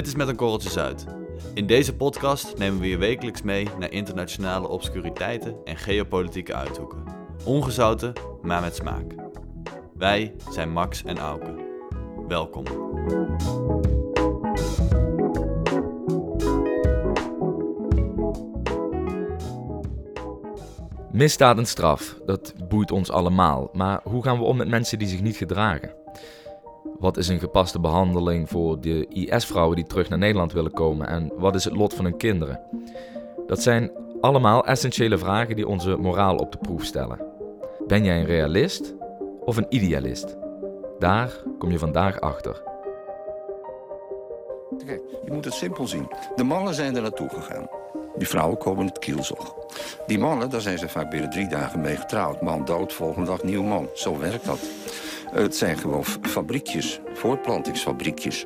Dit is met een korreltje zout. In deze podcast nemen we je wekelijks mee naar internationale obscuriteiten en geopolitieke uithoeken. Ongezouten, maar met smaak. Wij zijn Max en Auke. Welkom. Misdaad en straf, dat boeit ons allemaal. Maar hoe gaan we om met mensen die zich niet gedragen? Wat is een gepaste behandeling voor de IS-vrouwen die terug naar Nederland willen komen? En wat is het lot van hun kinderen? Dat zijn allemaal essentiële vragen die onze moraal op de proef stellen. Ben jij een realist of een idealist? Daar kom je vandaag achter. Kijk, je moet het simpel zien. De mannen zijn er naartoe gegaan. Die vrouwen komen het kielzog. Die mannen, daar zijn ze vaak binnen drie dagen mee getrouwd. Man dood, volgende dag nieuw man. Zo werkt dat. Het zijn gewoon fabriekjes, voortplantingsfabriekjes.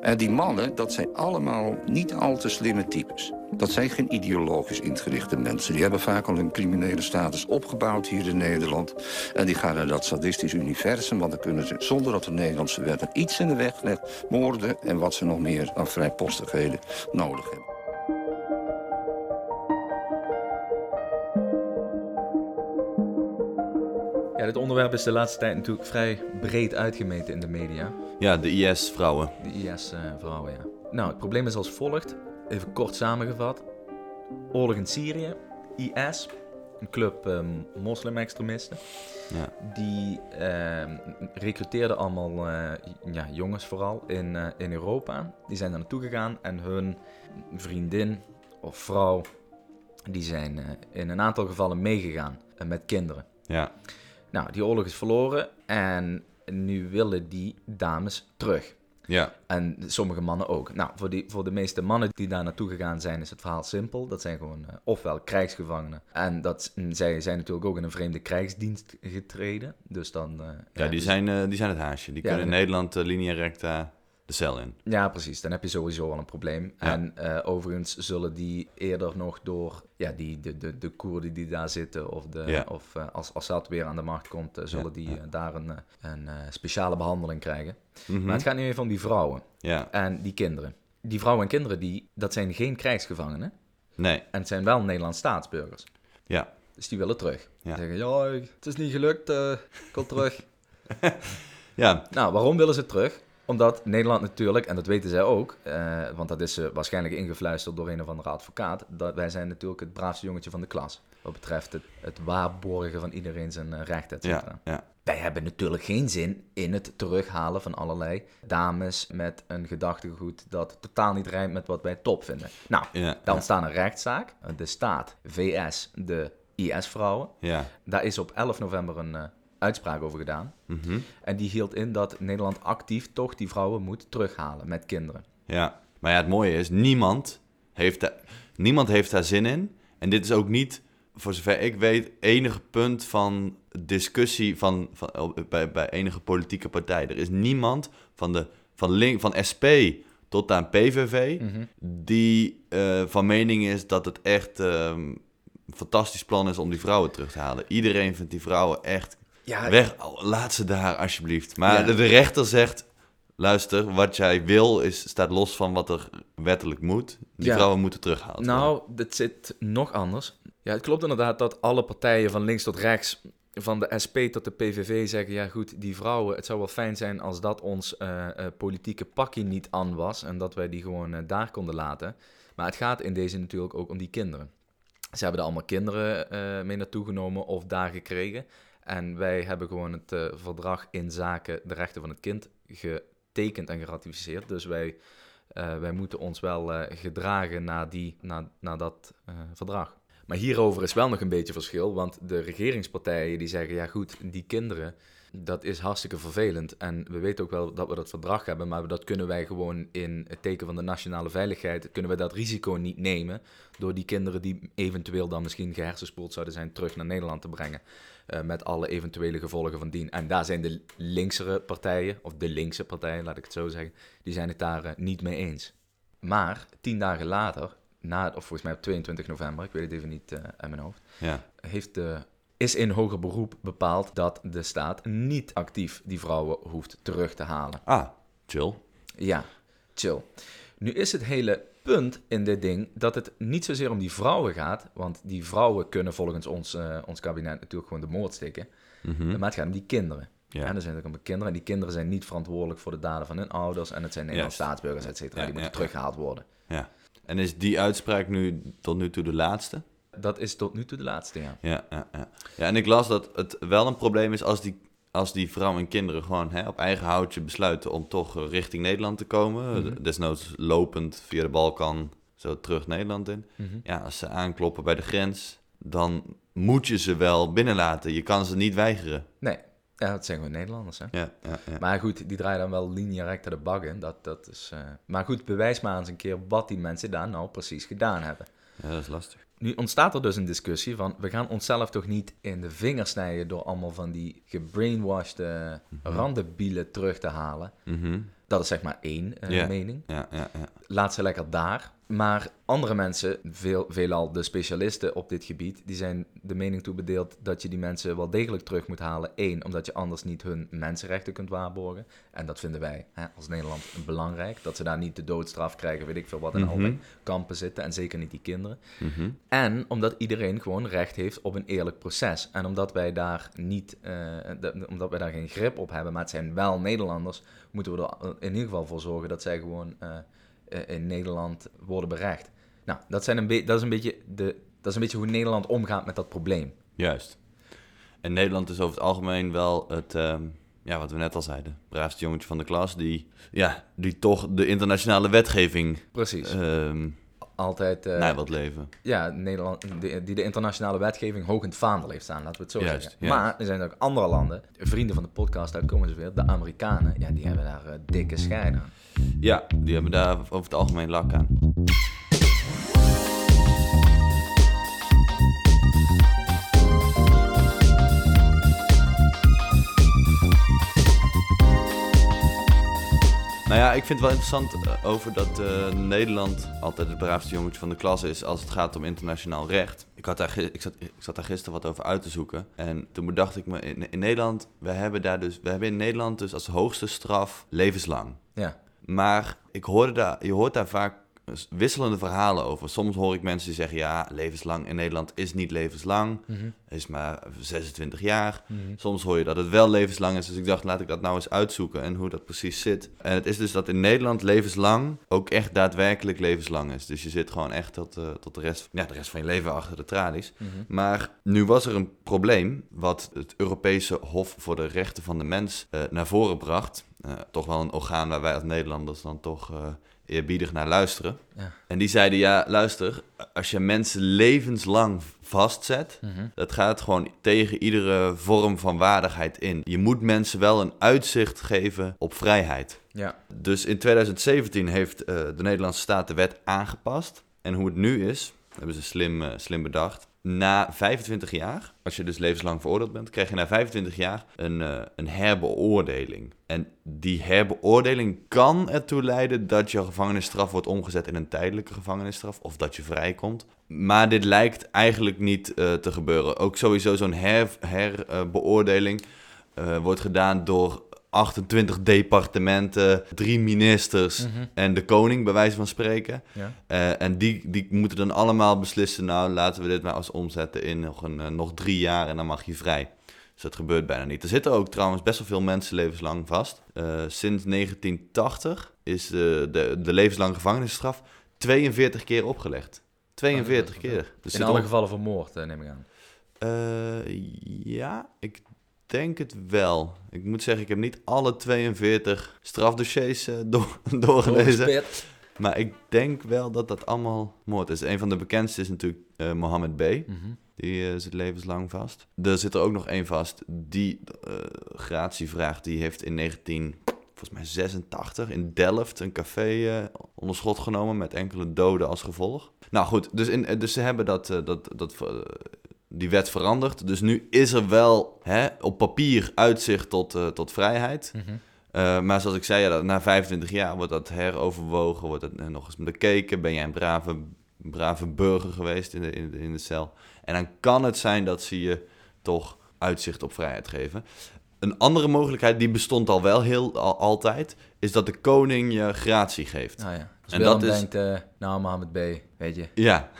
En die mannen, dat zijn allemaal niet al te slimme types. Dat zijn geen ideologisch ingerichte mensen. Die hebben vaak al een criminele status opgebouwd hier in Nederland. En die gaan naar dat sadistisch universum... want dan kunnen ze, zonder dat de Nederlandse wet er iets in de weg legt... moorden en wat ze nog meer aan vrijpostigheden nodig hebben. Dit onderwerp is de laatste tijd natuurlijk vrij breed uitgemeten in de media. Ja, de IS-vrouwen. De IS-vrouwen, ja. Nou, het probleem is als volgt. Even kort samengevat. Oorlog in Syrië, IS, een club um, moslim-extremisten. Ja. Die uh, recruteerden allemaal uh, ja, jongens vooral in, uh, in Europa. Die zijn daar naartoe gegaan en hun vriendin of vrouw... die zijn eh, in een aantal gevallen meegegaan met kinderen. Ja. Nou, die oorlog is verloren en nu willen die dames terug. Ja. En sommige mannen ook. Nou, voor, die, voor de meeste mannen die daar naartoe gegaan zijn, is het verhaal simpel. Dat zijn gewoon uh, ofwel krijgsgevangenen. En dat, zij zijn natuurlijk ook in een vreemde krijgsdienst getreden. Dus dan... Uh, ja, die, dus- zijn, uh, die zijn het haasje. Die Ja, kunnen in de- Nederland linea recta de cel in. Ja, precies. Dan heb je sowieso al een probleem. Ja. En eh, overigens zullen die eerder nog door ja, die, de, de, de Koerden die daar zitten, of, de, Ja. of eh, als Assad weer aan de macht komt, eh, zullen Ja, die daar een, een speciale behandeling krijgen. Mhm. Maar het gaat nu even om die vrouwen Ja. en die kinderen. Die vrouwen en kinderen, die, dat zijn geen krijgsgevangenen. Nee. En het zijn wel Nederlands staatsburgers. Ja. Dus die willen terug. Ja. Die zeggen, ja, het is niet gelukt, ik wil terug. Ja. Nou, waarom willen ze terug? Omdat Nederland natuurlijk, en dat weten zij ook, eh, want dat is eh, waarschijnlijk ingefluisterd door een of andere advocaat, dat wij zijn natuurlijk het braafste jongetje van de klas. Wat betreft het, het waarborgen van iedereen zijn eh, recht, et cetera. Ja. Ja. Wij hebben natuurlijk geen zin in het terughalen van allerlei dames met een gedachtegoed dat totaal niet rijmt met wat wij top vinden. Nou, Ja. dan staat een rechtszaak. De staat, VS, de IS-vrouwen. Ja. Daar is op 11 november een uitspraak over gedaan. Mhm. En die hield in dat Nederland actief toch die vrouwen moet terughalen met kinderen. Ja, maar ja, het mooie is, niemand heeft, daar, niemand heeft daar zin in. En dit is ook niet, voor zover ik weet, enige punt van discussie van, van, bij, bij enige politieke partij. Er is niemand van, de, van, link, van SP tot aan PVV die eh, van mening is dat het echt ehm, een fantastisch plan is om die vrouwen terug te halen. Iedereen vindt die vrouwen echt Ja, weg. Laat ze daar alsjeblieft. Maar Ja. de, rechter zegt: luister, wat jij wil is, staat los van wat er wettelijk moet. Die Ja. vrouwen moeten teruggehaald worden. Nou, dit zit nog anders. Ja, het klopt inderdaad dat alle partijen van links tot rechts, van de SP tot de PVV zeggen, ja goed, die vrouwen, het zou wel fijn zijn als dat ons eh, eh, politieke pakje niet aan was en dat wij die gewoon eh, daar konden laten. Maar het gaat in deze natuurlijk ook om die kinderen. Ze hebben er allemaal kinderen mee naartoe genomen of daar gekregen. En wij hebben gewoon het eh, verdrag in zaken de rechten van het kind getekend en geratificeerd. Dus wij, eh, wij moeten ons wel eh, gedragen naar, die, naar, naar dat verdrag. Maar hierover is wel nog een beetje verschil, want de regeringspartijen die zeggen, ja goed, die kinderen, dat is hartstikke vervelend. En we weten ook wel dat we dat verdrag hebben, maar dat kunnen wij gewoon in het teken van de nationale veiligheid, kunnen we dat risico niet nemen door die kinderen die eventueel dan misschien gehersenspoeld zouden zijn, terug naar Nederland te brengen. Eh, met alle eventuele gevolgen van dien. En daar zijn de linksere partijen, of de linkse partijen, laat ik het zo zeggen, die zijn het daar eh, niet mee eens. Maar tien dagen later, na, of volgens mij op 22 november, ik weet het even niet eh uit mijn hoofd, Ja. heeft de, is in hoger beroep bepaald dat de staat niet actief die vrouwen hoeft terug te halen. Ah, chill. Ja, chill. Nu is het hele punt in dit ding dat het niet zozeer om die vrouwen gaat, want die vrouwen kunnen volgens ons, eh, ons kabinet natuurlijk gewoon de moord stikken. Mhm. Maar het gaat om die kinderen. Ja. En er zijn ook om kinderen en die kinderen zijn niet verantwoordelijk voor de daden van hun ouders en het zijn Nederlandse staatsburgers, et cetera, Ja, die moeten ja, teruggehaald worden. Ja. En is die uitspraak nu tot nu toe de laatste? Dat is tot nu toe de laatste, ja. Ja, ja, ja. ja, en ik las dat het wel een probleem is als die, als die vrouwen en kinderen gewoon hè, op eigen houtje besluiten om toch eh, richting Nederland te komen. Mhm. Desnoods lopend via de Balkan zo terug Nederland in. Mhm. Ja, als ze aankloppen bij de grens, dan moet je ze wel binnenlaten. Je kan ze niet weigeren. Nee, ja, dat zijn gewoon Nederlanders, hè. Ja, ja, ja. Maar goed, die draaien dan wel linea recta de bak in. Dat, dat is, eh, Maar goed, bewijs maar eens een keer wat die mensen daar nou precies gedaan hebben. ja dat is lastig. Nu ontstaat er dus een discussie van... we gaan onszelf toch niet in de vingers snijden... door allemaal van die gebrainwashed uh, randenbielen terug te halen. Mhm. Dat is zeg maar één eh, mening. Ja, ja, ja. Laat ze lekker daar. Maar andere mensen, veel, veelal de specialisten op dit gebied... die zijn de mening toebedeeld dat je die mensen wel degelijk terug moet halen. Eén, omdat je anders niet hun mensenrechten kunt waarborgen. En dat vinden wij hè, als Nederland belangrijk. Dat ze daar niet de doodstraf krijgen, weet ik veel wat... in Mhm. allerlei kampen zitten en zeker niet die kinderen. Mhm. En omdat iedereen gewoon recht heeft op een eerlijk proces. En omdat wij daar niet, eh, de- omdat wij daar geen grip op hebben, maar het zijn wel Nederlanders, moeten we er in ieder geval voor zorgen dat zij gewoon eh, in Nederland worden berecht. Nou, dat, zijn een dat, is een beetje de, dat is een beetje hoe Nederland omgaat met dat probleem. Juist. En Nederland is over het algemeen wel het, ehm, ja, wat we net al zeiden, braafste jongetje van de klas, die, ja, die toch de internationale wetgeving Precies. ehm Altijd, eh, na wilt leven. ja, Nederland, die, die de internationale wetgeving hoog in het vaandel heeft staan, laten we het zo Juist, zeggen. juist. Maar er zijn ook andere landen, vrienden van de podcast, daar komen ze weer, de Amerikanen, ja, die hebben daar eh, dikke scheiden aan. Ja, die hebben daar over het algemeen lak aan. Nou ja, ik vind het wel interessant eh, over dat eh, Nederland altijd het braafste jongetje van de klas is als het gaat om internationaal recht. Ik, had daar, ik, zat, ik zat daar gisteren wat over uit te zoeken. En toen bedacht ik me, in, in Nederland, we hebben, daar dus, we hebben in Nederland dus als hoogste straf levenslang. Ja, Maar ik hoorde daar, je hoort daar vaak wisselende verhalen over. Soms hoor ik mensen die zeggen, ja, levenslang in Nederland is niet levenslang. Is maar 26 jaar. Soms hoor je dat het wel levenslang is. Dus ik dacht, laat ik dat nou eens uitzoeken en hoe dat precies zit. En het is dus dat in Nederland levenslang ook echt daadwerkelijk levenslang is. Dus je zit gewoon echt tot, eh, tot de, rest, ja, de rest van je leven achter de tralies. Maar nu was er een probleem wat het Europese Hof voor de Rechten van de Mens eh, naar voren bracht. Eh, toch wel een orgaan waar wij als Nederlanders dan toch eh, eerbiedig naar luisteren. Ja. En die zeiden, ja, luister, als je mensen levenslang vastzet, Mhm. dat gaat gewoon tegen iedere vorm van waardigheid in. Je moet mensen wel een uitzicht geven op vrijheid. ja. Dus in 2017 heeft eh, de Nederlandse staat de wet aangepast. En hoe het nu is, hebben ze slim, slim bedacht. Na 25 jaar, als je dus levenslang veroordeeld bent, krijg je na 25 jaar een, eh, een herbeoordeling. En die herbeoordeling kan ertoe leiden dat je gevangenisstraf wordt omgezet in een tijdelijke gevangenisstraf of dat je vrijkomt. Maar dit lijkt eigenlijk niet eh, te gebeuren. Ook sowieso zo'n herbeoordeling wordt gedaan door 28 departementen, drie ministers Mhm. en de koning, bij wijze van spreken. ja. Eh, en die, die moeten dan allemaal beslissen, nou laten we dit maar eens omzetten in nog, een, eh, nog drie jaar en dan mag je vrij. Dus dat gebeurt bijna niet. Er zitten ook trouwens best wel veel mensen levenslang vast. Eh, sinds 1980 is de, de, de levenslange gevangenisstraf 42 keer opgelegd. 42 Oh, dat is keer. Dus In alle on- gevallen vermoord, neem ik aan. ja, ik denk het wel. Ik moet zeggen, ik heb niet alle 42 strafdossiers eh, door, doorgelezen. Maar ik denk wel dat dat allemaal moord is. Een van de bekendste is natuurlijk eh, Mohammed B. Mhm. Die eh, zit levenslang vast. Er zit er ook nog één vast. Die eh gratievraag, die heeft in 19, volgens mij 86 in Delft een café eh, onder schot genomen met enkele doden als gevolg. Nou goed, dus, in, dus ze hebben dat, dat, dat, die wet veranderd. Dus nu is er wel hè, op papier uitzicht tot, eh, tot vrijheid. Mhm. Uh, maar zoals ik zei, ja, dat- na 25 jaar wordt dat heroverwogen, wordt het eh, nog eens bekeken. Ben jij een brave, brave burger geweest in de, in, de, in de cel? En dan kan het zijn dat ze je toch uitzicht op vrijheid geven. Een andere mogelijkheid, die bestond al wel heel al- altijd, is dat de koning je gratie geeft. Ah ja. Als En dat is- denkt, eh, nou Mohammed B, weet je, Ja,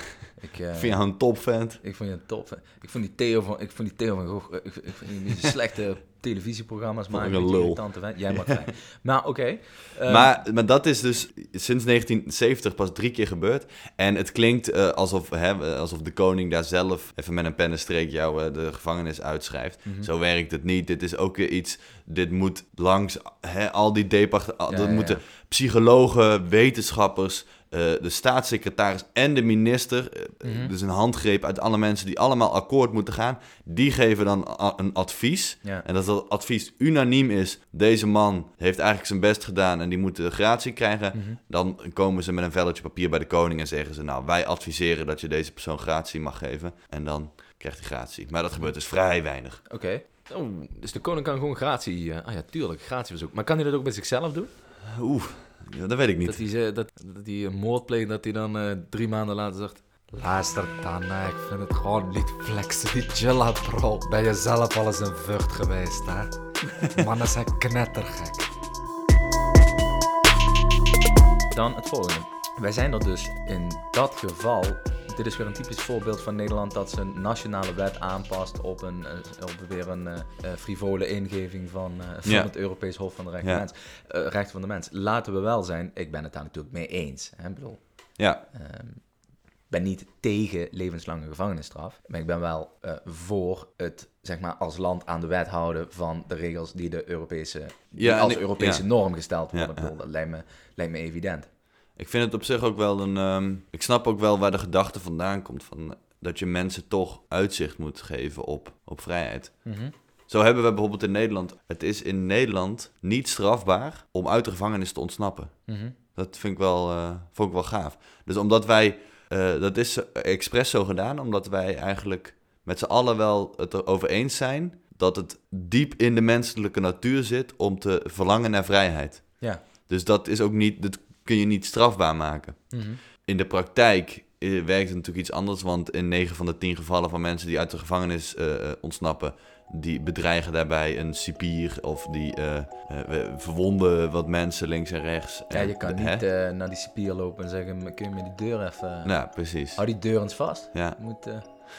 ik, eh, vind jou een topvent. ik vond je een top. Ik vond die Theo van, ik vond die Theo van Gogh, eh, ik, ik vind die slechte televisieprogramma's Vond maken. een lul. irritante vent. Jij mag vrij. Maar oké. ehm, maar, maar dat is dus sinds 1970 pas drie keer gebeurd. En het klinkt eh, alsof, hè, alsof de koning daar zelf even met een pennenstreek jou eh, de gevangenis uitschrijft. Mhm. Zo werkt het niet. Dit is ook weer iets. Dit moet langs hè, al die Ja, dat ja, moeten ja. psychologen, wetenschappers. Eh, de staatssecretaris en de minister, eh, Mhm. dus een handgreep uit alle mensen die allemaal akkoord moeten gaan, die geven dan een advies. Ja. En dat dat advies unaniem is, deze man heeft eigenlijk zijn best gedaan en die moet de gratie krijgen. Mhm. Dan komen ze met een velletje papier bij de koning en zeggen ze, nou wij adviseren dat je deze persoon gratie mag geven. En dan krijgt hij gratie. Maar dat gebeurt dus vrij weinig. Oké. Oh, dus de koning kan gewoon gratie... eh, ah ja, tuurlijk, gratieverzoek. Maar kan hij dat ook bij zichzelf doen? Oeh, ja, dat weet ik niet. Dat ze- dat, dat hij een moord dat hij dan eh, drie maanden later zegt... Luister dan, ik vind het gewoon niet flexen, die bro. Ben je zelf al eens een vucht geweest, hè? Mannen zijn knettergek. Dan het volgende. Wij zijn er dus in dat geval... Dit is weer een typisch voorbeeld van Nederland dat zijn nationale wet aanpast op, een, eh, op weer een eh, frivole ingeving van, van Ja. het Europees Hof van de Rechten, Ja. van de Mens. Eh, Rechten van de Mens. Laten we wel zijn, ik ben het daar natuurlijk mee eens. Hè? Ik bedoel, Ja, Ehm, ben niet tegen levenslange gevangenisstraf, maar ik ben wel voor het zeg maar als land aan de wet houden van de regels die de Europese die Ja, als ik- Europese ja. norm gesteld worden. Ja. Dat lijkt me, lijkt me evident. Ik vind het op zich ook wel een... ehm, ik snap ook wel waar de gedachte vandaan komt van... dat je mensen toch uitzicht moet geven op, op vrijheid. Zo hebben we bijvoorbeeld in Nederland... Het is in Nederland niet strafbaar om uit de gevangenis te ontsnappen. Mhm. Dat vind ik wel, eh, vond ik wel gaaf. Dus omdat wij, eh, dat is expres zo gedaan, omdat wij eigenlijk met z'n allen wel het erover eens zijn dat het diep in de menselijke natuur zit om te verlangen naar vrijheid. Ja. Dus dat is ook niet, dat kun je niet strafbaar maken. Mhm. In de praktijk eh, werkt het natuurlijk iets anders, want in 9 van de 10 gevallen van mensen die uit de gevangenis eh, ontsnappen, die bedreigen daarbij een cipier of die verwonden wat mensen links en rechts. Ja, je kan niet naar die cipier lopen en zeggen, kun je me die deur even... Nou, precies. Hou die deur eens vast. Ja. Moet,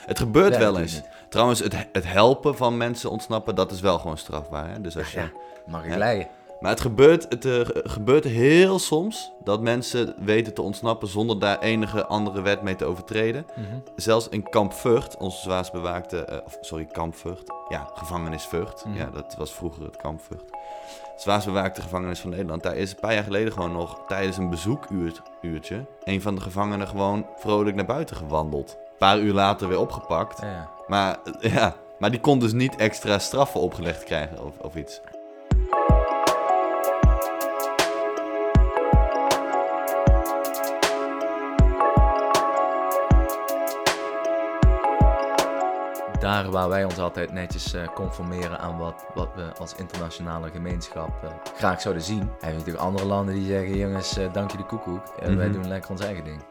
Het gebeurt Ja, wel eens. Trouwens, het, het helpen van mensen ontsnappen, dat is wel gewoon strafbaar. Hè? Dus als je... ja, mag ik Ja. Maar het gebeurt, het eh, ge- gebeurt heel soms dat mensen weten te ontsnappen zonder daar enige andere wet mee te overtreden. Mhm. Zelfs in Kamp Vught, onze zwaarst bewaakte, eh, sorry, Kamp Vught. Ja, gevangenis Vught. Mhm. Ja, dat was vroeger het Kamp Vught. Zwaarst bewaakte gevangenis van Nederland. Daar is een paar jaar geleden gewoon nog tijdens een bezoekuurtje een van de gevangenen gewoon vrolijk naar buiten gewandeld. Een paar uur later weer opgepakt. Ja, ja. Maar, eh, ja, maar die kon dus niet extra straffen opgelegd krijgen of, of iets. Daar waar wij ons altijd netjes eh, conformeren aan wat, wat we als internationale gemeenschap eh, graag zouden zien. Hebben we natuurlijk andere landen die zeggen, jongens, eh, dank je de koekoek. En wij Mhm. doen lekker ons eigen ding.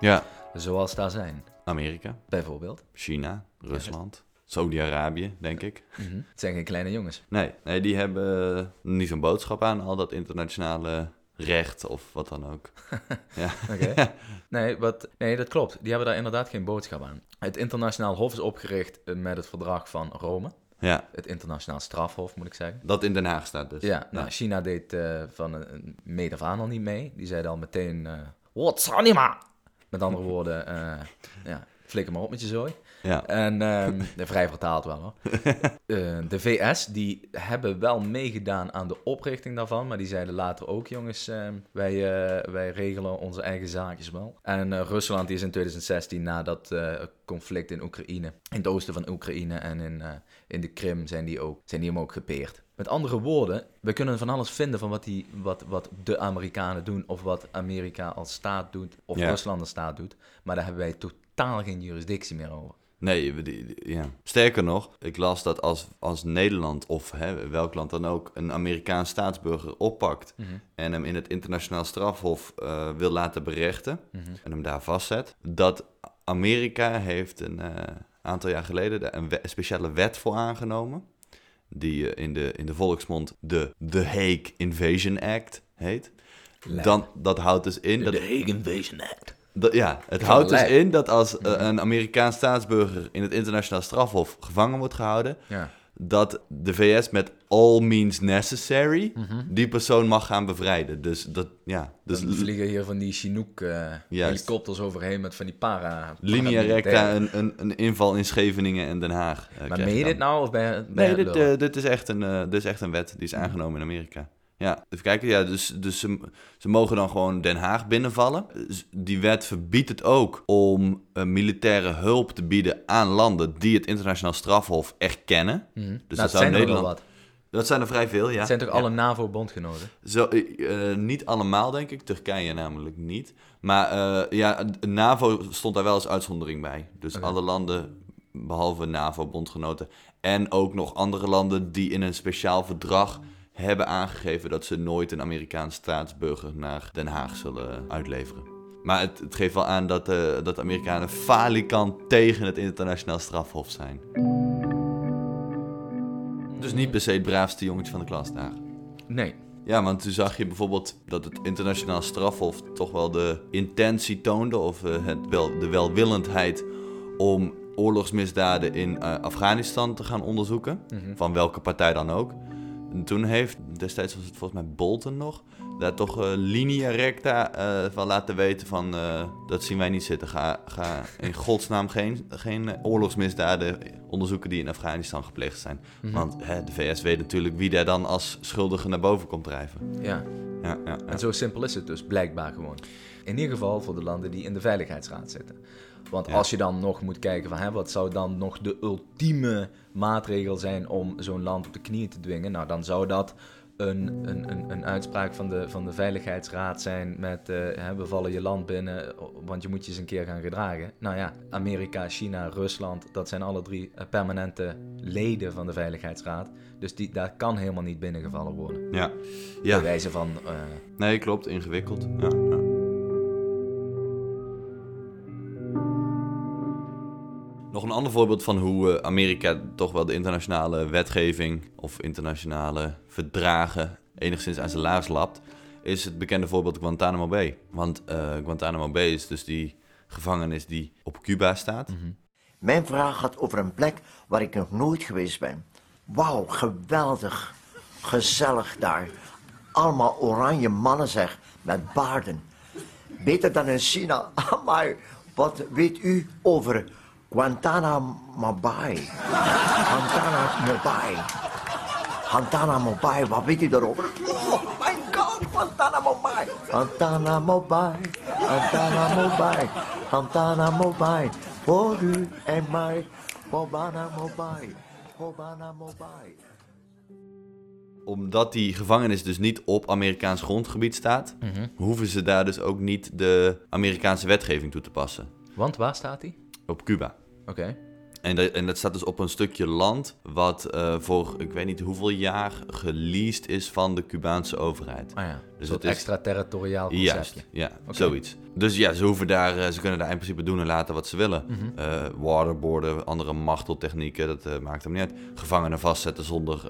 Ja. Zoals daar zijn, Amerika, bijvoorbeeld. China, Rusland, Saudi-Arabië, denk ik. Mhm. Het zijn geen kleine jongens. Nee, nee, die hebben niet zo'n boodschap aan al dat internationale recht of wat dan ook. ja. Nee, wat, nee, dat klopt. Die hebben daar inderdaad geen boodschap aan. Het internationaal hof is opgericht eh, met het verdrag van Rome. ja, Het internationaal strafhof, moet ik zeggen. dat in Den Haag staat dus. Ja, nou, China deed eh, van een, meet af aan al niet mee. Die zeiden al meteen, eh what's anima? Met andere woorden, ja, flikker maar op met je zooi. Ja. En ehm, vrij vertaald wel hoor. Eh, de VS, die hebben wel meegedaan aan de oprichting daarvan. Maar die zeiden later ook, jongens, ehm, wij, eh, wij regelen onze eigen zaakjes wel. En eh, Rusland die is in 2016 na dat conflict in Oekraïne, in het oosten van Oekraïne en in, in de Krim, zijn die, ook, zijn die hem ook gepeerd. Met andere woorden, we kunnen van alles vinden van wat, die, wat, wat de Amerikanen doen, of wat Amerika als staat doet, of Ja. Rusland als staat doet. Maar daar hebben wij totaal geen jurisdictie meer over. Nee, we- die- die- ja. sterker nog, ik las dat als, als Nederland of hè, welk land dan ook een Amerikaans staatsburger oppakt en hem in het internationaal strafhof eh, wil laten berechten en hem daar vastzet, dat Amerika heeft een eh, aantal jaar geleden een, we- speciale wet voor aangenomen, die eh, in, de, in de volksmond de The Hague Invasion Act heet. dan, dat houdt dus in... Dat, De Hague Invasion Act. Dat- ja, het houdt dus in dat als eh, een Amerikaans staatsburger in het internationaal strafhof gevangen wordt gehouden, Ja. dat de VS met all means necessary Mhm. die persoon mag gaan bevrijden. Dus dat, ja, dus Dus vliegen hier van die Chinook eh, helikopters overheen met van die para. linea recta een, een, een inval in Scheveningen en Den Haag. eh, Maar meen je dit dan. nou of ben Nee, dit, dit, is echt een, dit is echt een wet die is aangenomen in Amerika. Ja, even kijken. Ja, dus dus ze, ze mogen dan gewoon Den Haag binnenvallen. Dus Die wet verbiedt het ook om eh, militaire hulp te bieden aan landen die het internationaal strafhof erkennen. Mhm. Nou, Dus het dat zou zijn er Nederland... wat. Dat zijn er vrij veel, ja. Het zijn toch Ja. alle NAVO-bondgenoten? Zo, eh, eh, niet allemaal, denk ik. Turkije namelijk niet. Maar eh, ja, NAVO stond daar wel als uitzondering bij. Dus alle landen, behalve NAVO-bondgenoten. En ook nog andere landen die in een speciaal verdrag hebben aangegeven dat ze nooit een Amerikaans staatsburger naar Den Haag zullen uitleveren. Maar het, het geeft wel aan dat, eh, dat de Amerikanen falikant tegen het internationaal strafhof zijn. Dus niet per se het braafste jongetje van de klas daar. Nee. Ja, want toen zag je bijvoorbeeld dat het internationaal strafhof toch wel de intentie toonde, of eh, het wel, de welwillendheid om oorlogsmisdaden in eh, Afghanistan te gaan onderzoeken, Mhm. van welke partij dan ook. En toen heeft, destijds was het volgens mij Bolton nog, daar toch eh, linea recta eh, van laten weten van, eh, dat zien wij niet zitten. Ga, ga in godsnaam geen, geen oorlogsmisdaden onderzoeken die in Afghanistan gepleegd zijn. Mhm. Want hè, de VS weet natuurlijk wie daar dan als schuldige naar boven komt drijven. Ja. Ja, ja, ja. En zo simpel is het dus, blijkbaar gewoon. In ieder geval voor de landen die in de Veiligheidsraad zitten. Want Ja. als je dan nog moet kijken van hè, wat zou dan nog de ultieme maatregel zijn om zo'n land op de knieën te dwingen, nou dan zou dat een, een, een, een uitspraak van de, van de Veiligheidsraad zijn met eh, hè, we vallen je land binnen, want je moet je eens een keer gaan gedragen. Nou ja, Amerika, China, Rusland, dat zijn alle drie eh, permanente leden van de Veiligheidsraad. Dus die, daar kan helemaal niet binnengevallen worden. ja. Bij ja. wijze van eh, Nee, klopt. Ingewikkeld. Ja, Nog een ander voorbeeld van hoe eh, Amerika toch wel de internationale wetgeving of internationale verdragen enigszins aan zijn laars lapt, is het bekende voorbeeld Guantanamo Bay. Want eh, Guantanamo Bay is dus die gevangenis die op Cuba staat. Mijn vraag gaat over een plek waar ik nog nooit geweest ben. Wauw, geweldig. Gezellig daar. Allemaal oranje mannen zeg, met baarden. Beter dan in China. Maar wat weet u over Guantanamo Bay? Guantanamo Bay. Guantanamo Bay, wat weet u daarover? Oh my god, Guantanamo Bay. Guantanamo Bay, Guantanamo Bay, Guantanamo Bay. Voor u en mij, Guantanamo Bay, Guantanamo Bay. Omdat die gevangenis dus niet op Amerikaans grondgebied staat, hoeven ze daar dus ook niet de Amerikaanse wetgeving toe te passen. Want waar staat hij? Op Cuba. Oké. En dat, en dat staat dus op een stukje land wat eh, voor ik weet niet hoeveel jaar geleased is van de Cubaanse overheid. Ah ja, Dus het extraterritoriaal conceptje. Juist, ja, zoiets. Dus ja, ze, hoeven daar, eh, ze kunnen daar in principe doen en laten wat ze willen. Mhm. Eh, waterboarden, andere marteltechnieken, dat eh, maakt hem niet uit. Gevangenen vastzetten zonder,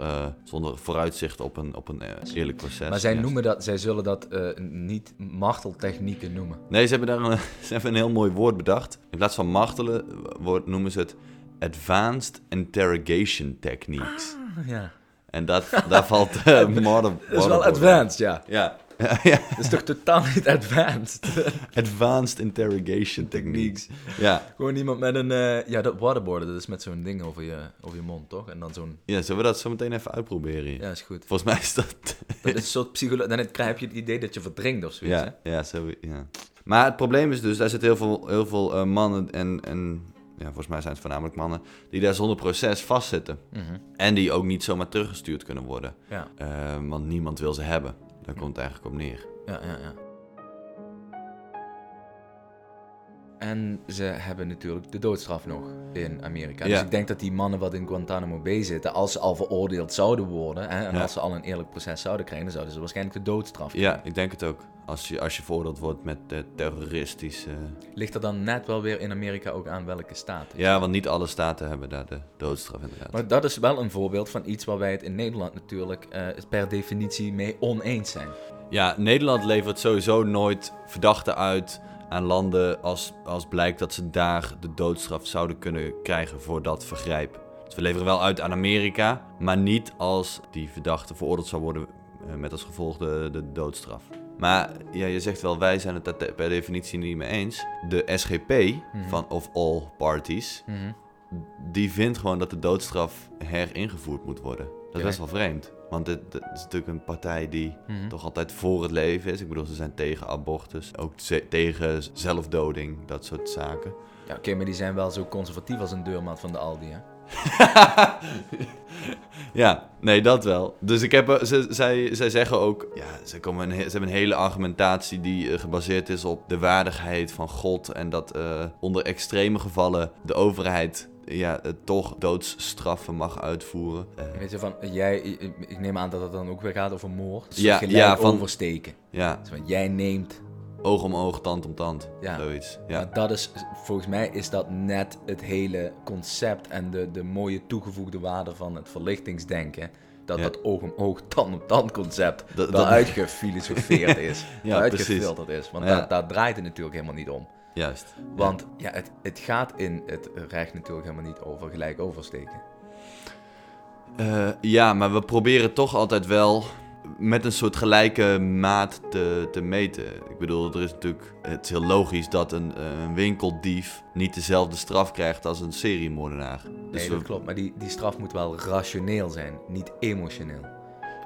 zonder vooruitzicht op een, op een eerlijk proces. Maar zij, Juist. noemen dat, zij zullen dat niet marteltechnieken noemen. Nee, ze hebben daar een, ze hebben een heel mooi woord bedacht. In plaats van martelen woord, noemen ze het Advanced Interrogation Techniques. Ja. En dat, daar valt uh, modern, Dat is wel advanced, ja. Ja. ja, ja. Dat is toch totaal niet advanced? Advanced Interrogation Techniques. Ja. Gewoon iemand met een... eh, ja, dat waterboarden, dat is met zo'n ding over je, over je mond, toch? En dan zo'n... ja, zullen we dat zo meteen even uitproberen? Ja, is goed. Volgens mij is dat... Dat is een soort psycholo... Dan krijg je het idee dat je verdrinkt of zoiets, ja, ja, zo, ja. Maar het probleem is dus, daar zitten heel veel, heel veel eh, mannen en, en ja, volgens mij zijn het voornamelijk mannen, die daar zonder proces vastzitten. Mhm. En die ook niet zomaar teruggestuurd kunnen worden. Ja, Eh, want niemand wil ze hebben. Daar komt het eigenlijk op neer. ja, ja, ja. En ze hebben natuurlijk de doodstraf nog in Amerika. Ja. Dus ik denk dat die mannen wat in Guantanamo Bay zitten, als ze al veroordeeld zouden worden hè, en Ja. als ze al een eerlijk proces zouden krijgen, dan zouden ze waarschijnlijk de doodstraf Ja, ik denk het ook. Als je, als je veroordeeld wordt met eh, terroristische... Ligt er dan net wel weer in Amerika ook aan welke staat? Ja, want niet alle staten hebben daar de doodstraf inderdaad. Maar dat is wel een voorbeeld van iets waar wij het in Nederland natuurlijk eh, per definitie mee oneens zijn. Ja, Nederland levert sowieso nooit verdachten uit aan landen als, als blijkt dat ze daar de doodstraf zouden kunnen krijgen voor dat vergrijp. Dus we leveren wel uit aan Amerika, maar niet als die verdachte veroordeeld zou worden eh, met als gevolg de, de doodstraf. Maar ja, je zegt wel, wij zijn het daar per definitie niet mee eens. De SGP van Of All Parties, die vindt gewoon dat de doodstraf heringevoerd moet worden. Dat is best wel vreemd. Want dit, dit is natuurlijk een partij die Mhm. toch altijd voor het leven is. Ik bedoel, ze zijn tegen abortus, ook tegen zelfdoding, dat soort zaken. Ja, oké, maar die zijn wel zo conservatief als een deurmat van de Aldi, hè? Ja, nee, dat wel. Dus ik heb, eh, ze, zij, zij zeggen ook, ja, ze, komen een, ze hebben een hele argumentatie die eh, gebaseerd is op de waardigheid van God. En dat eh, onder extreme gevallen de overheid ja, toch doodsstraffen mag uitvoeren. Eh, Weet je, van, jij, ik, neem aan dat het dan ook weer gaat over moord. Dus Ja, gelijk ja, van- oversteken. ja, Dus van, jij neemt oog om oog, tand om tand. Ja. Zoiets. Ja. Maar dat is, volgens mij is dat net het hele concept en de, de mooie toegevoegde waarde van het verlichtingsdenken. Dat Ja. dat oog om oog, tand om tand concept Dat- dat- uitgefilosofeerd is. Ja, uitgefilterd is. Want Ja. daar, daar draait het natuurlijk helemaal niet om. Juist. Want ja, het, het gaat in het recht natuurlijk helemaal niet over gelijk oversteken. Eh, ja, maar we proberen toch altijd wel met een soort gelijke maat te, te meten. Ik bedoel, er is natuurlijk, het is heel logisch dat een, eh, een winkeldief niet dezelfde straf krijgt als een seriemoordenaar. Dus Nee, we- dat klopt. Maar die, die straf moet wel rationeel zijn, niet emotioneel.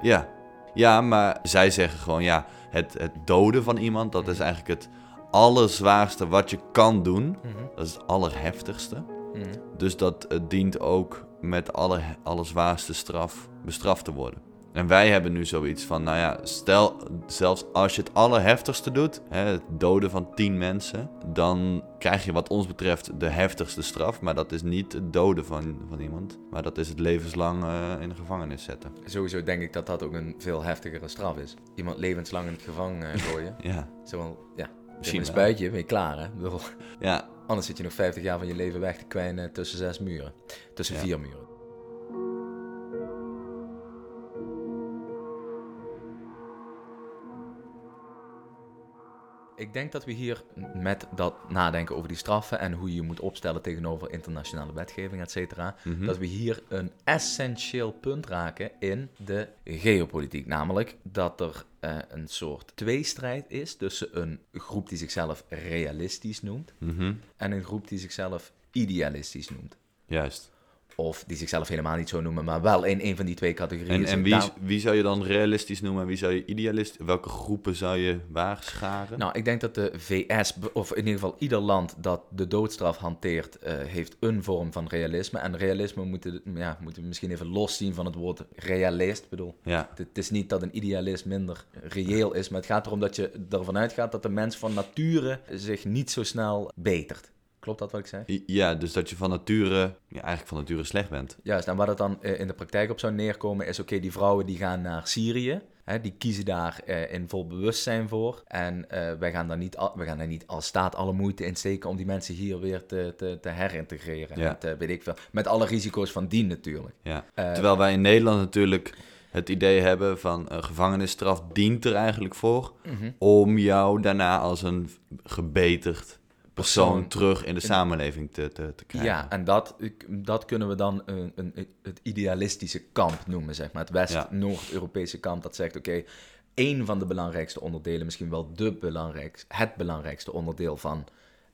Ja. ja, maar zij zeggen gewoon, ja, het, het doden van iemand, dat is eigenlijk het allerzwaarste wat je kan doen. Dat is het allerheftigste. Mhm. Dus dat het dient ook met alle, allerzwaarste straf bestraft te worden. En wij hebben nu zoiets van, nou ja, stel zelfs als je het allerheftigste doet, hè, het doden van tien mensen, dan krijg je wat ons betreft de heftigste straf. Maar dat is niet het doden van, van iemand, maar dat is het levenslang eh, in de gevangenis zetten. Sowieso denk ik dat dat ook een veel heftigere straf is. Iemand levenslang in het gevangen eh, gooien. Ja, Zowel, ja, Misschien een spuitje, ben je klaar hè? Bedoel, ja, Anders zit je nog 50 jaar van je leven weg te kwijnen tussen zes muren. Tussen Ja. vier muren. Ik denk dat we hier met dat nadenken over die straffen en hoe je je moet opstellen tegenover internationale wetgeving, et cetera, Mhm. dat we hier een essentieel punt raken in de geopolitiek. Namelijk dat er eh, een soort tweestrijd is tussen een groep die zichzelf realistisch noemt mhm, en een groep die zichzelf idealistisch noemt. juist. Of die zichzelf helemaal niet zo noemen, maar wel in een van die twee categorieën. En, en wie, wie zou je dan realistisch noemen en wie zou je idealist? Welke groepen zou je waarscharen? Nou, ik denk dat de VS, of in ieder geval ieder land dat de doodstraf hanteert, eh, heeft een vorm van realisme. En realisme moeten, ja, moeten we misschien even loszien van het woord realist. Ik bedoel, Ja, het, het is niet dat een idealist minder reëel is, maar het gaat erom dat je ervan uitgaat dat de mens van nature zich niet zo snel betert. Klopt dat wat ik zei? Ja, dus dat je van nature, ja, eigenlijk van nature slecht bent. Juist, en waar het dan eh, in de praktijk op zou neerkomen is, oké, die vrouwen die gaan naar Syrië, hè, die kiezen daar eh, in vol bewustzijn voor. En eh, wij, gaan daar niet, al- wij gaan daar niet als staat alle moeite in steken om die mensen hier weer te, te, te herintegreren. Ja. Met, weet ik veel, met alle risico's van dien natuurlijk. Ja. Terwijl wij in Nederland natuurlijk het idee hebben van gevangenisstraf dient er eigenlijk voor mhm. om jou daarna als een gebeterd persoon terug in de samenleving te, te, te krijgen. Ja, en dat, dat kunnen we dan een, een, het idealistische kamp noemen, zeg maar. Het West-Noord-Europese kamp dat zegt, oké, één van de belangrijkste onderdelen, misschien wel de belangrijkste, het belangrijkste onderdeel van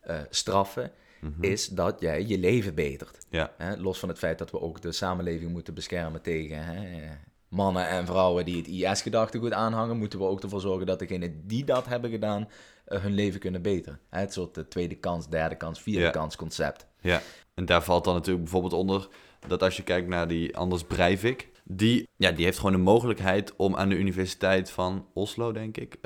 eh, straffen, is dat jij je leven betert. Ja, Hè? Los van het feit dat we ook de samenleving moeten beschermen tegen hè, mannen en vrouwen die het IS-gedachtegoed aanhangen, moeten we ook ervoor zorgen dat degenen die dat hebben gedaan, eh, hun leven kunnen beteren. Hè, Het soort eh, tweede kans, derde kans, vierde Ja. kans concept. ja. En daar valt dan natuurlijk bijvoorbeeld onder dat als je kijkt naar die Anders Breivik, die, ja, die heeft gewoon de mogelijkheid om aan de Universiteit van Oslo, denk ik,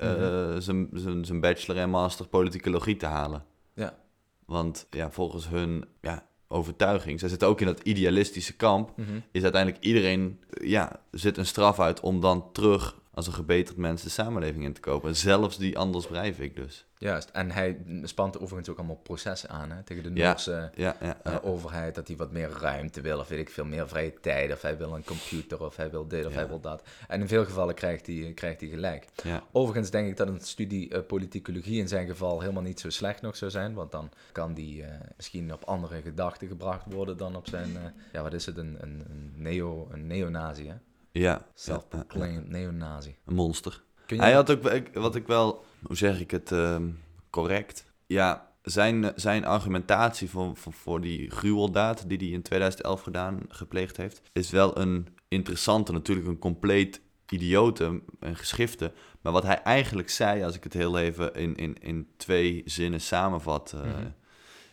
zijn- zijn zijn bachelor en master politicologie te halen. Ja. Want ja, volgens hun ja, overtuiging, zij zitten ook in dat idealistische kamp, Mhm. is uiteindelijk iedereen, ja, zit een straf uit om dan terug als een gebeterd mens de samenleving in te kopen. Zelfs die Anders Breivik dus. Juist. En hij spant overigens ook allemaal processen aan hè, tegen de. Noorse Ja, ja, eh, overheid. Dat hij wat meer ruimte wil, of weet ik veel, meer vrije tijd. Of hij wil een computer, of hij wil dit, of hij wil dat. En in veel gevallen krijgt hij, krijgt hij gelijk. Overigens denk ik dat een studie eh, politicologie in zijn geval helemaal niet zo slecht nog zou zijn. Want dan kan die eh, misschien op andere gedachten gebracht worden dan op zijn, ja wat is het, een, een, een, neo, een neonazi hè? ja. Self-proclaimed neonazi. Een monster. Je... Hij had ook, wat ik wel, hoe zeg ik het ehm, correct? Ja, zijn, zijn argumentatie voor, voor, voor die gruweldaad die hij in 2011 gedaan, gepleegd heeft, is wel een interessante, natuurlijk een compleet idiote en geschifte. Maar wat hij eigenlijk zei, als ik het heel even in, in, in twee zinnen samenvat, eh, Mhm.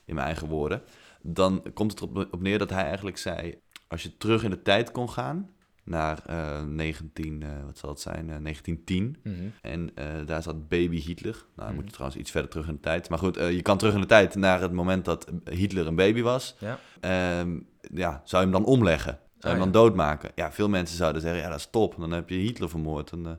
in mijn eigen woorden, dan komt het erop op neer dat hij eigenlijk zei, als je terug in de tijd kon gaan, naar eh 19, eh, wat zal het zijn, eh, 1910. Mhm. En eh, daar zat baby Hitler. Nou, dan Mhm. moet je trouwens iets verder terug in de tijd. Maar goed, eh, je kan terug in de tijd naar het moment dat Hitler een baby was. Ja. Ehm, ja, zou je hem dan omleggen? Zou je Ah, hem dan doodmaken? Ja, veel mensen zouden zeggen, ja, dat is top. Dan heb je Hitler vermoord. En, eh,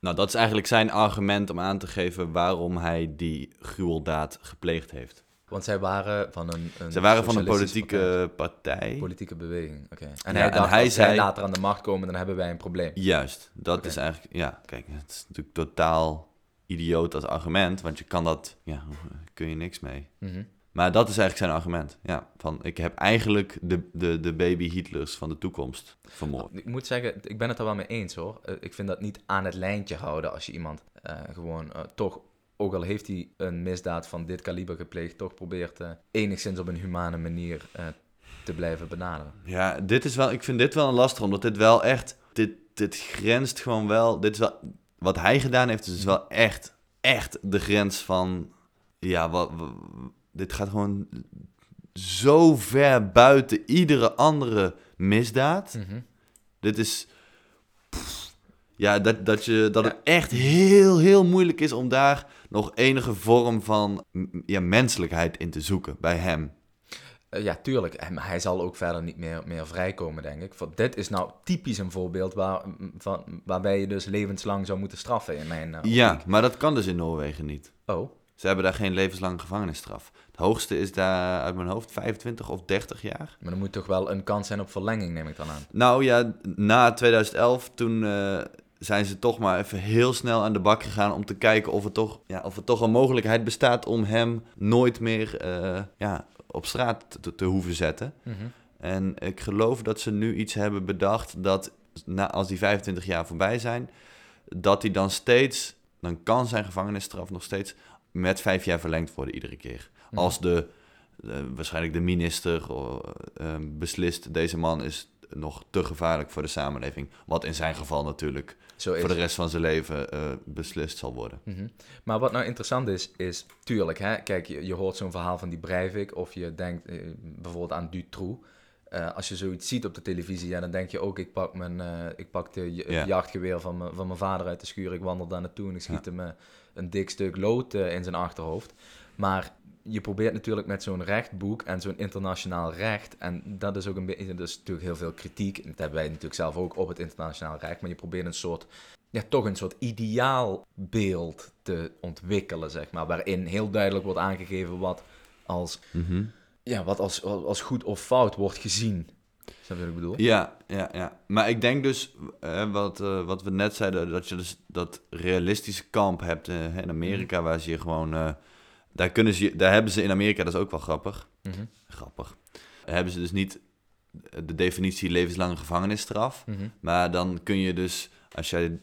nou, dat is eigenlijk zijn argument om aan te geven waarom hij die gruweldaad gepleegd heeft. Want zij waren van een, een Ze waren van een politieke partij. partij. Politieke beweging, oké. En Ja, hij en dacht, hij als zij zei- later aan de macht komen, dan hebben wij een probleem. Juist, dat is eigenlijk, ja, kijk, het is natuurlijk totaal idioot als argument, want je kan dat, ja, kun je niks mee. Mhm. Maar dat is eigenlijk zijn argument, ja, van ik heb eigenlijk de, de, de baby Hitlers van de toekomst vermoord. Ik moet zeggen, ik ben het er wel mee eens hoor. Eh, Ik vind dat niet aan het lijntje houden als je iemand eh, gewoon eh, toch, ook al heeft hij een misdaad van dit kaliber gepleegd, toch probeert eh, enigszins op een humane manier eh, te blijven benaderen. Ja, dit is wel, ik vind dit wel een lastig, omdat dit wel echt, dit, dit grenst gewoon wel, dit is wel, wat hij gedaan heeft, is wel echt, echt de grens van, ja, wat, wat- dit gaat gewoon zo ver buiten iedere andere misdaad. Mhm. Dit is. pff, ja, dat, dat, je, dat Ja. het echt heel, heel moeilijk is om daar nog enige vorm van ja, menselijkheid in te zoeken bij hem. Eh, ja, tuurlijk. En- Maar hij zal ook verder niet meer, meer vrijkomen, denk ik. Want dit is nou typisch een voorbeeld waar, van, waarbij je dus levenslang zou moeten straffen in mijn... eh, Ja, maar dat kan dus in Noorwegen niet. Oh, Ze hebben daar geen levenslange gevangenisstraf. Het hoogste is daar uit mijn hoofd 25 of 30 jaar. maar er moet toch wel een kans zijn op verlenging, neem ik dan aan. Nou ja, na 2011, toen eh, zijn ze toch maar even heel snel aan de bak gegaan om te kijken of er toch, ja, of er toch een mogelijkheid bestaat om hem nooit meer eh, ja, op straat te, te hoeven zetten. Mhm. En ik geloof dat ze nu iets hebben bedacht dat na, als die 25 jaar voorbij zijn, dat hij dan steeds, dan kan zijn gevangenisstraf nog steeds met vijf jaar verlengd worden iedere keer. Mhm. Als de, eh, waarschijnlijk de minister eh, beslist, deze man is nog te gevaarlijk voor de samenleving. Wat in zijn geval natuurlijk Zo voor de rest van zijn leven eh, beslist zal worden. Mhm. Maar wat nou interessant is, is tuurlijk, hè, kijk, je, je hoort zo'n verhaal van die Breivik of je denkt eh, bijvoorbeeld aan Dutroux. Eh, als je zoiets ziet op de televisie, ja, dan denk je ook, ik pak, mijn, ik pak de jachtgeweer van, mijn- van mijn vader uit de schuur, ik wandel daar naartoe en ik schiet Ja. hem een dik stuk lood in zijn achterhoofd. Maar je probeert natuurlijk met zo'n rechtboek en zo'n internationaal recht, en dat is ook een beetje, dat is natuurlijk heel veel kritiek, en dat hebben wij natuurlijk zelf ook op het internationaal recht, maar je probeert een soort ja, toch een soort ideaalbeeld te ontwikkelen, zeg maar. Waarin heel duidelijk wordt aangegeven wat als, Mhm. ja, wat als, als goed of fout wordt gezien. Snap je wat ik bedoel? Ja, ja, ja. Maar ik denk dus, eh, wat, eh, wat we net zeiden, dat je dus dat realistische kamp hebt eh, in Amerika, waar ze je gewoon... daar, kunnen ze, daar hebben ze in Amerika, dat is ook wel grappig. Mhm, Grappig. Daar hebben ze dus niet de definitie levenslange gevangenisstraf. mhm. Maar dan kun je dus, als jij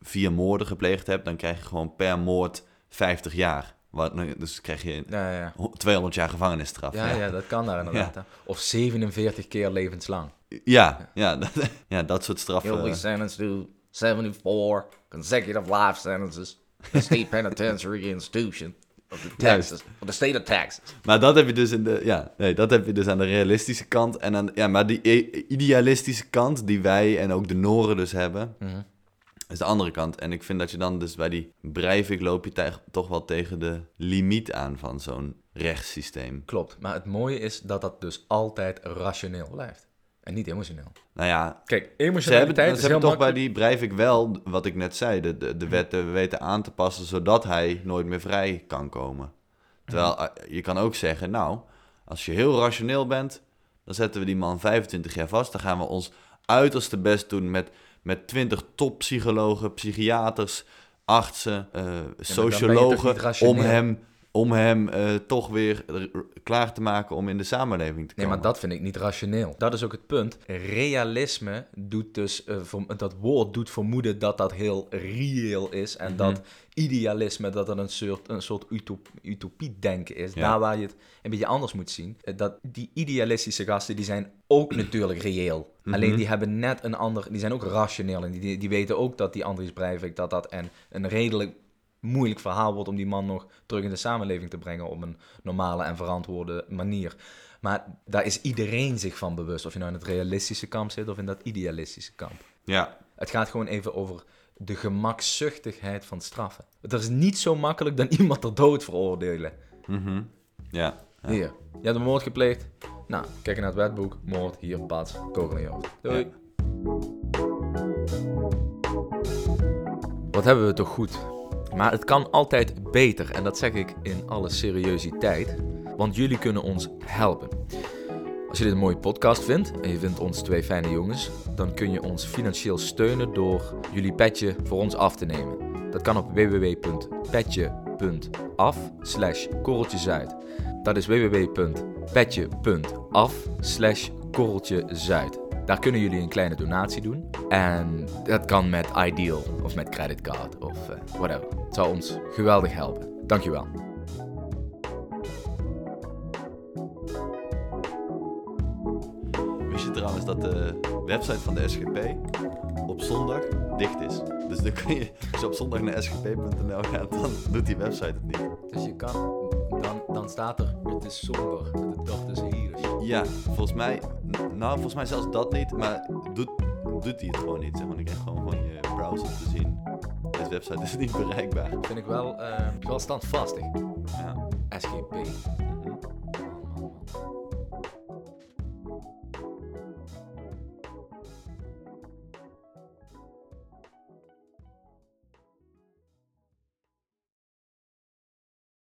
vier moorden gepleegd hebt, dan krijg je gewoon per moord 50 jaar. Wat, dus krijg je Ja, ja. ho- 200 jaar gevangenisstraf. Ja, ja, dat kan daar inderdaad. Of 47 keer levenslang. Ja, ja, dat, ja, dat soort straffen. Be sentenced to 74 consecutive life sentences. The state penitentiary institution. Texas, of the state of Texas. Maar dat heb je dus in de, ja, nee, dat heb je dus aan de realistische kant. En aan, ja, maar die idealistische kant die wij en ook de Noren dus hebben, Mhm. is de andere kant. En ik vind dat je dan dus bij die Breivik loop je toch wel tegen de limiet aan van zo'n rechtssysteem. Klopt, maar het mooie is dat dat dus altijd rationeel blijft. En niet emotioneel. Nou ja, Kijk, ze hebben, ze hebben toch bij die Breivik wel, wat ik net zei, de, de, de wetten weten aan te passen zodat hij nooit meer vrij kan komen. Terwijl eh, je kan ook zeggen, nou, als je heel rationeel bent, dan zetten we die man 25 jaar vast. Dan gaan we ons uiterste best doen met, met 20 toppsychologen, psychiaters, artsen, niet sociologen, om hem, om hem eh, toch weer klaar te maken om in de samenleving te Nee, komen. maar dat vind ik niet rationeel. Dat is ook het punt. Realisme doet dus, eh, dat woord doet vermoeden dat dat heel reëel is. En dat idealisme, dat dat een soort, een soort utop, utopie-denken is. Ja. Daar waar je het een beetje anders moet zien. Eh, Dat die idealistische gasten, die zijn ook natuurlijk reëel. Alleen die hebben net een ander, die zijn ook rationeel. En die, die weten ook dat die Andries Breivik, dat dat een, een redelijk moeilijk verhaal wordt om die man nog terug in de samenleving te brengen op een normale en verantwoorde manier. Maar daar is iedereen zich van bewust, of je nou in het realistische kamp zit of in dat idealistische kamp. Ja, Het gaat gewoon even over de gemakzuchtigheid van straffen. Het is niet zo makkelijk dan iemand ter dood veroordelen. mhm. ja. ja. Hier, je hebt een moord gepleegd. Nou, kijk naar het wetboek. Moord, hier, pats, kogel in je hoofd. Doei. Wat hebben we toch goed? Maar het kan altijd beter en dat zeg ik in alle seriositeit, want jullie kunnen ons helpen. Als je dit een mooie podcast vindt en je vindt ons twee fijne jongens, dan kun je ons financieel steunen door jullie petje voor ons af te nemen. Dat kan op www.petje.af slash korreltjezuid. Dat is www.petje.af slash korreltjezuid. Daar kunnen jullie een kleine donatie doen. En dat kan met Ideal of met creditcard of eh, whatever. Het zou ons geweldig helpen. Dankjewel. Wist je trouwens dat de website van de SGP op zondag dicht is? Dus dan kun je, als je op zondag naar sgp.nl gaat, dan doet die website het niet. Dus je kan, dan, dan staat er, het is somber, de dag is hier. Ja, volgens mij, nou volgens mij zelfs dat niet, maar doet, doet hij het gewoon niet. Zeg maar, ik krijg gewoon van je browser te zien. Deze website is niet bereikbaar. Vind ik wel, eh, wel standvastig. Ja. SGP.